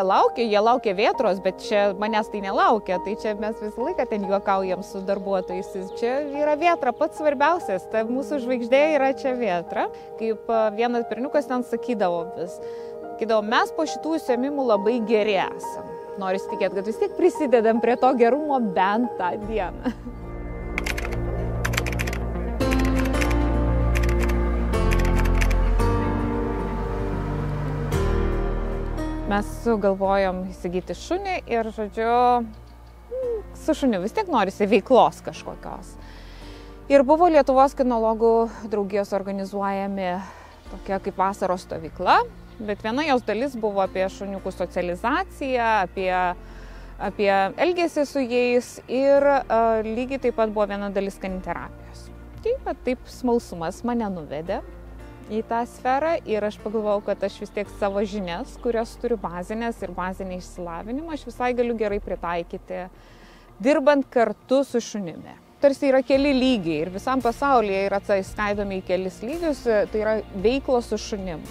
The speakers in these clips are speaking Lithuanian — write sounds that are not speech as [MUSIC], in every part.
jie laukia, jie laukia vietros, bet čia manęs tai nelaukia, tai čia mes visą laiką ten juokaujam su darbuotojais. Čia yra vietra pats svarbiausias, ta mūsų žvaigždė yra čia vietra. Kaip vienas berniukas ten sakydavo vis, sakydavo, mes po šitų įsiemimų labai geri esam. Noriu tikėti, kad vis tiek prisidedam prie to gerumo bent tą dieną. [LAUGHS] mes sugalvojom įsigyti šunį ir, žodžiu, su šuniu vis tiek norisi veiklos kažkokios. Ir buvo Lietuvos kinologų draugijos organizuojami tokia kaip vasaros stovykla, bet viena jos dalis buvo apie šuniukų socializaciją, apie, apie elgesį su jais ir uh, lygiai taip pat buvo viena dalis kaniterapijos. Taip taip smalsumas mane nuvedė į tą sferą ir aš pagalvojau, kad aš vis tiek savo žinias, kurias turiu bazinės ir bazinį išsilavinimą, aš visai galiu gerai pritaikyti, dirbant kartu su šunimi. Tarsi yra keli lygiai ir visam pasaulyje yra skaidomi į kelis lygius, tai yra veiklos su šunim.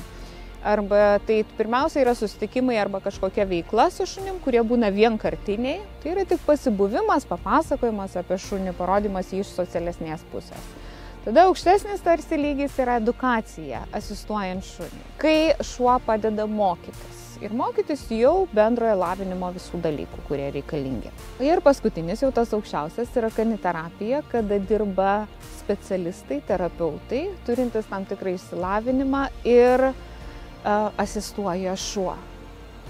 Arba tai pirmiausia yra susitikimai arba kažkokia veikla su šunim, kurie būna vienkartiniai. Tai yra tik pasibuvimas, papasakojimas apie šunį, parodimas jį iš socialesnės pusės. Tada aukštesnis tarsi lygis yra edukacija, asistuojant šunį. Kai šuo padeda mokytis. Ir mokytis jau bendrojo lavinimo visų dalykų, kurie reikalingi. Ir paskutinis jau tas aukščiausias yra kaniterapija, kada dirba specialistai, terapeutai, turintys tam tikrą išsilavinimą ir uh, asistuoja šuo.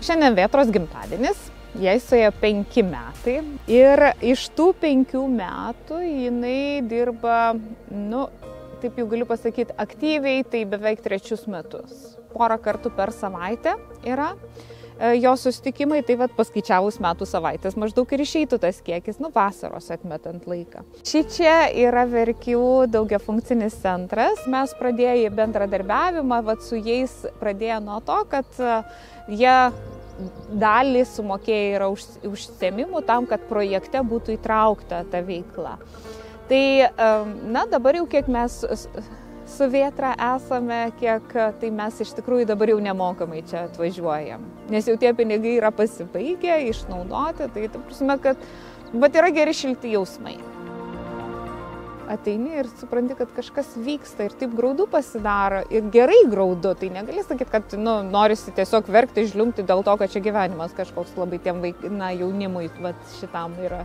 Šiandien Vietros gimtadienis, Jai suėjo penki metai ir iš tų penkių metų jinai dirba, nu, taip jau galiu pasakyti, aktyviai, tai beveik trečius metus. Porą kartų per savaitę yra e, jo susitikimai, tai vad paskaičiavus metų savaitės maždaug ir išeitų tas kiekis, nu vasaros atmetant laiką. Ši čia yra Verkių daugiafunkcinis centras, mes pradėjome bendradarbiavimą, vad su jais pradėjo nuo to, kad e, jie dalį sumokėję yra už, užsiemimų tam, kad projekte būtų įtraukta ta veikla. Tai, na, dabar jau kiek mes su vietra esame, kiek tai mes iš tikrųjų dabar jau nemokamai čia atvažiuojam. Nes jau tie pinigai yra pasibaigę, išnaudoti, tai, ta prasme, kad, bet yra geri šilti jausmai ateini ir supranti, kad kažkas vyksta ir taip graudu pasidaro ir gerai graudu, tai negali sakyti, kad nu, norisi tiesiog verkti, žliumti dėl to, kad čia gyvenimas kažkoks labai tiem vaik, na, jaunimui vat, šitam yra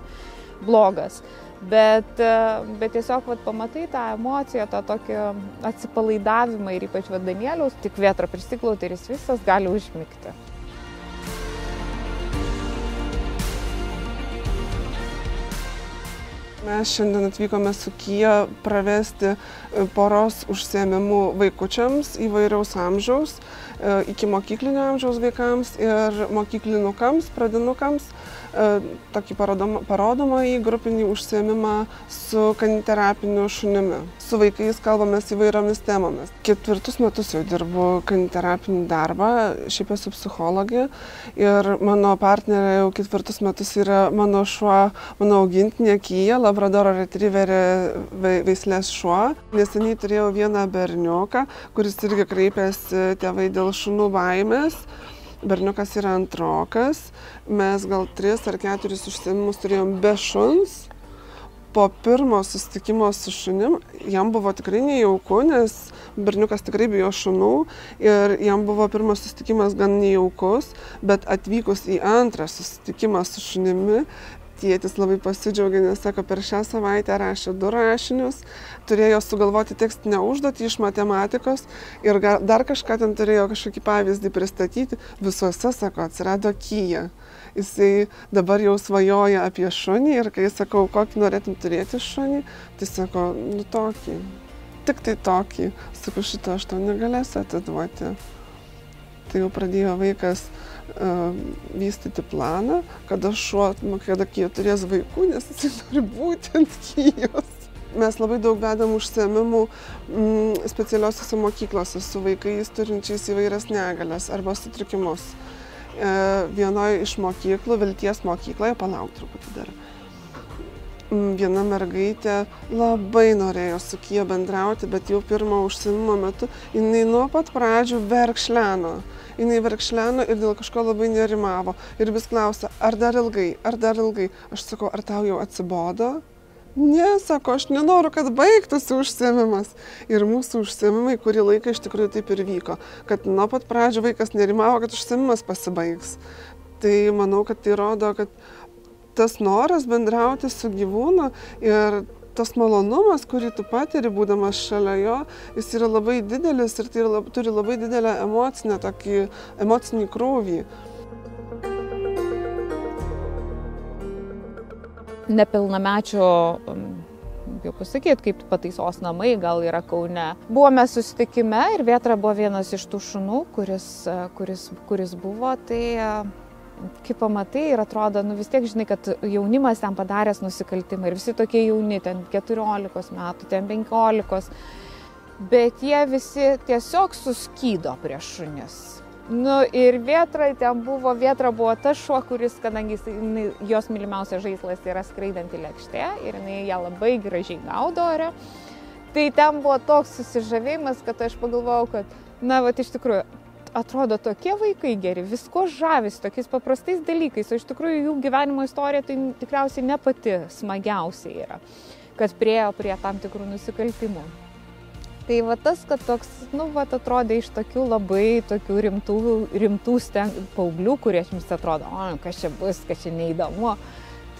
blogas. Bet, bet tiesiog vat, pamatai tą emociją, tą tokį atsipalaidavimą ir ypač vadanieliaus, tik vietra prisiklauti ir jis visas gali užmygti. Mes šiandien atvykome su Kyja pravesti e, poros užsiemimų vaikučiams įvairiaus amžiaus, e, iki mokyklinio amžiaus vaikams ir mokyklinukams, pradinukams. E, tokį parodomą į grupinį užsiemimą su kaniterapiniu šunimi. Su vaikais kalbamės įvairiomis temomis. Ketvirtus metus jau dirbu kaniterapinį darbą, šiaip esu psichologė ir mano partnerė jau ketvirtus metus yra mano šuo, mano augintinė Kyja, Labradoro retrieverė veislės šuo. Neseniai turėjau vieną berniuką, kuris irgi kreipėsi tėvai dėl šunų baimės berniukas yra antrokas, mes gal tris ar keturis užsiemimus turėjom be šuns. Po pirmo susitikimo su šunim jam buvo tikrai nejauku, nes berniukas tikrai bijo šunų ir jam buvo pirmas susitikimas gan nejaukus, bet atvykus į antrą susitikimą su šunimi, tėtis labai pasidžiaugė, nes sako, per šią savaitę rašė du rašinius, turėjo sugalvoti tekstinę užduotį iš matematikos ir dar kažką ten turėjo kažkokį pavyzdį pristatyti. Visuose, sako, atsirado kyja. Jisai dabar jau svajoja apie šunį ir kai sakau, kokį norėtum turėti šunį, tai sako, nu tokį. Tik tai tokį. Sakau, šito aš tau negalėsiu atiduoti. Tai jau pradėjo vaikas vystyti planą, kada šuo, nu, kada Kija turės vaikų, nes jis nori būti ant Kijos. Mes labai daug vedam užsiemimų mm, specialiosiose mokyklose su vaikais turinčiais įvairias negalės arba sutrikimus. E, vienoje iš mokyklų, Vilties mokykloje, palauk truputį dar, viena mergaitė labai norėjo su Kija bendrauti, bet jau pirmo užsimimo metu jinai nuo pat pradžių verkšleno. Jinai verkšleno ir dėl kažko labai nerimavo. Ir vis klausia, ar dar ilgai, ar dar ilgai. Aš sakau, ar tau jau atsibodo? Ne, sako, aš nenoriu, kad baigtųsi užsiemimas. Ir mūsų užsiemimai kurį laiką iš tikrųjų taip ir vyko, kad nuo pat pradžių vaikas nerimavo, kad užsiemimas pasibaigs. Tai manau, kad tai rodo, kad tas noras bendrauti su gyvūnu ir tas malonumas, kurį tu patiri, būdamas šalia jo, jis yra labai didelis ir tai lab, turi labai didelę emocinę, tokį emocinį krūvį. Nepilnamečio jau pasakyti, kaip pataisos namai gal yra Kaune. Buvome susitikime ir Vietra buvo vienas iš tų šunų, kuris, kuris, kuris buvo. Tai kai pamatai ir atrodo, nu vis tiek žinai, kad jaunimas ten padaręs nusikaltimą ir visi tokie jauni, ten 14 metų, ten 15, bet jie visi tiesiog suskydo prieš šunis. Nu ir Vietra ten buvo, Vietra buvo tas šuo, kuris, kadangi jinai, jos mylimiausias žaislas yra skraidanti lėkštė ir jinai ją labai gražiai gaudo ore. Tai ten buvo toks susižavėjimas, kad aš pagalvojau, kad, na, va, iš tikrųjų, atrodo tokie vaikai geri, visko žavisi, tokiais paprastais dalykais, o iš tikrųjų jų gyvenimo istorija tai tikriausiai ne pati smagiausia yra, kad priejo prie tam tikrų nusikaltimų. Tai va tas, kad toks, nu, va, atrodė iš tokių labai tokių rimtų, rimtų steng, paauglių, kurie jums atrodo, o, kas čia bus, kas čia neįdomu,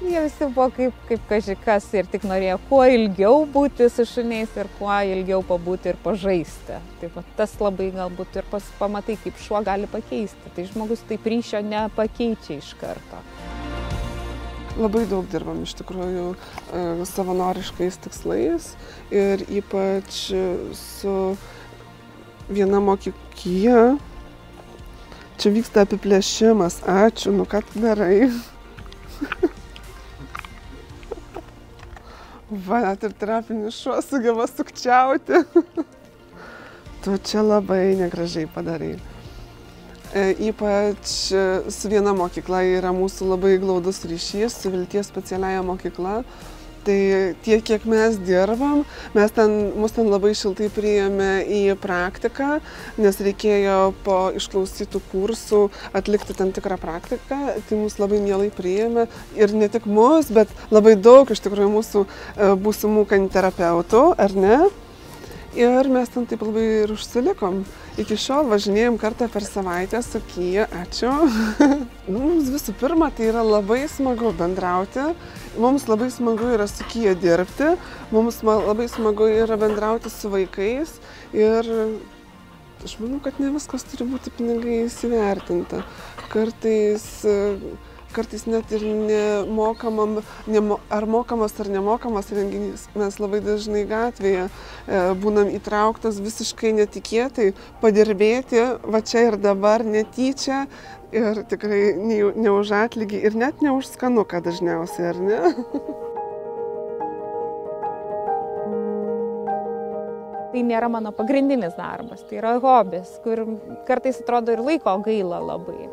jie visi buvo kaip, kaip kažkas ir tik norėjo kuo ilgiau būti su šuniais ir kuo ilgiau pabūti ir pažaisti. Taip pat tas labai galbūt ir pas, pamatai, kaip šuo gali pakeisti. Tai žmogus taip ryšio nepakeičia iš karto. Labai daug dirbam iš tikrųjų e, savanoriškais tikslais ir ypač su viena mokykla. Čia vyksta apiplėšimas. Ačiū, nu ką tu darai. [LAUGHS] Va, net ir terapinis šuo sugeba sukčiauti. [LAUGHS] tu čia labai negražiai padarai. E, ypač su viena mokykla yra mūsų labai glaudus ryšys, su Vilties specialiaja mokykla. Tai tiek, kiek mes dirbam, mes ten, mus ten labai šiltai priėmė į praktiką, nes reikėjo po išklausytų kursų atlikti tam tikrą praktiką, tai mus labai mielai priėmė ir ne tik mus, bet labai daug iš tikrųjų mūsų e, būsimų kaniterapeutų, ar ne? Ir mes ten taip labai ir užsilikom. Iki šiol važinėjom kartą per savaitę su Kyja, ačiū. [LAUGHS] Nu, mums visų pirma, tai yra labai smagu bendrauti, mums labai smagu yra su Kyja dirbti, mums labai smagu yra bendrauti su vaikais ir aš manau, kad ne viskas turi būti pinigai įsivertinta. Kartais kartais net ir nemokamam, nemo, ar mokamas ar nemokamas renginys. Mes labai dažnai gatvėje e, būnam įtrauktas visiškai netikėtai padirbėti, va čia ir dabar netyčia ir tikrai ne, ne už atlygį ir net ne už skanuką dažniausiai, ar ne? [LAUGHS] tai nėra mano pagrindinis darbas, tai yra hobis, kur kartais atrodo ir laiko gaila labai.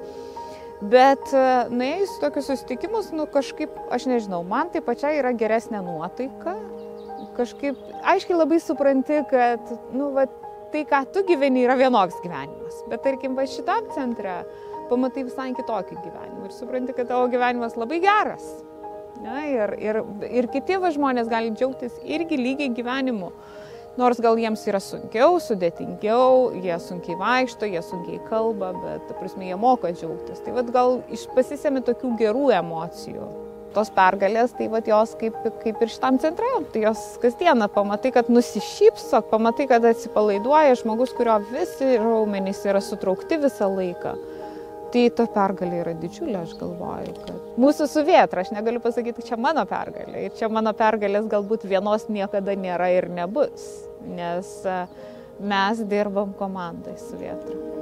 Bet e, nuėjus tokius susitikimus, nu kažkaip, aš nežinau, man tai pačiai yra geresnė nuotaika. Kažkaip aiškiai labai supranti, kad, nu, va, tai, ką tu gyveni, yra vienoks gyvenimas. Bet tarkim, va šitam centre pamatai visai kitokį gyvenimą ir supranti, kad tavo gyvenimas labai geras. Ja, ir, ir, ir kiti va, žmonės gali džiaugtis irgi lygiai gyvenimu. Nors gal jiems yra sunkiau, sudėtingiau, jie sunkiai vaikšto, jie sunkiai kalba, bet, ta prasme, jie moka džiaugtis. Tai vad gal pasisėmi tokių gerų emocijų. Tos pergalės, tai vad jos kaip, kaip ir šitam centre, tai jos kasdieną pamatai, kad nusišypsok, pamatai, kad atsipalaiduoja žmogus, kurio visi raumenys yra sutraukti visą laiką. Tai ta pergalė yra didžiulė, aš galvoju, kad mūsų su vietra, aš negaliu pasakyti, čia mano pergalė. Ir čia mano pergalės galbūt vienos niekada nėra ir nebus, nes e, mes dirbam komandai su vietra.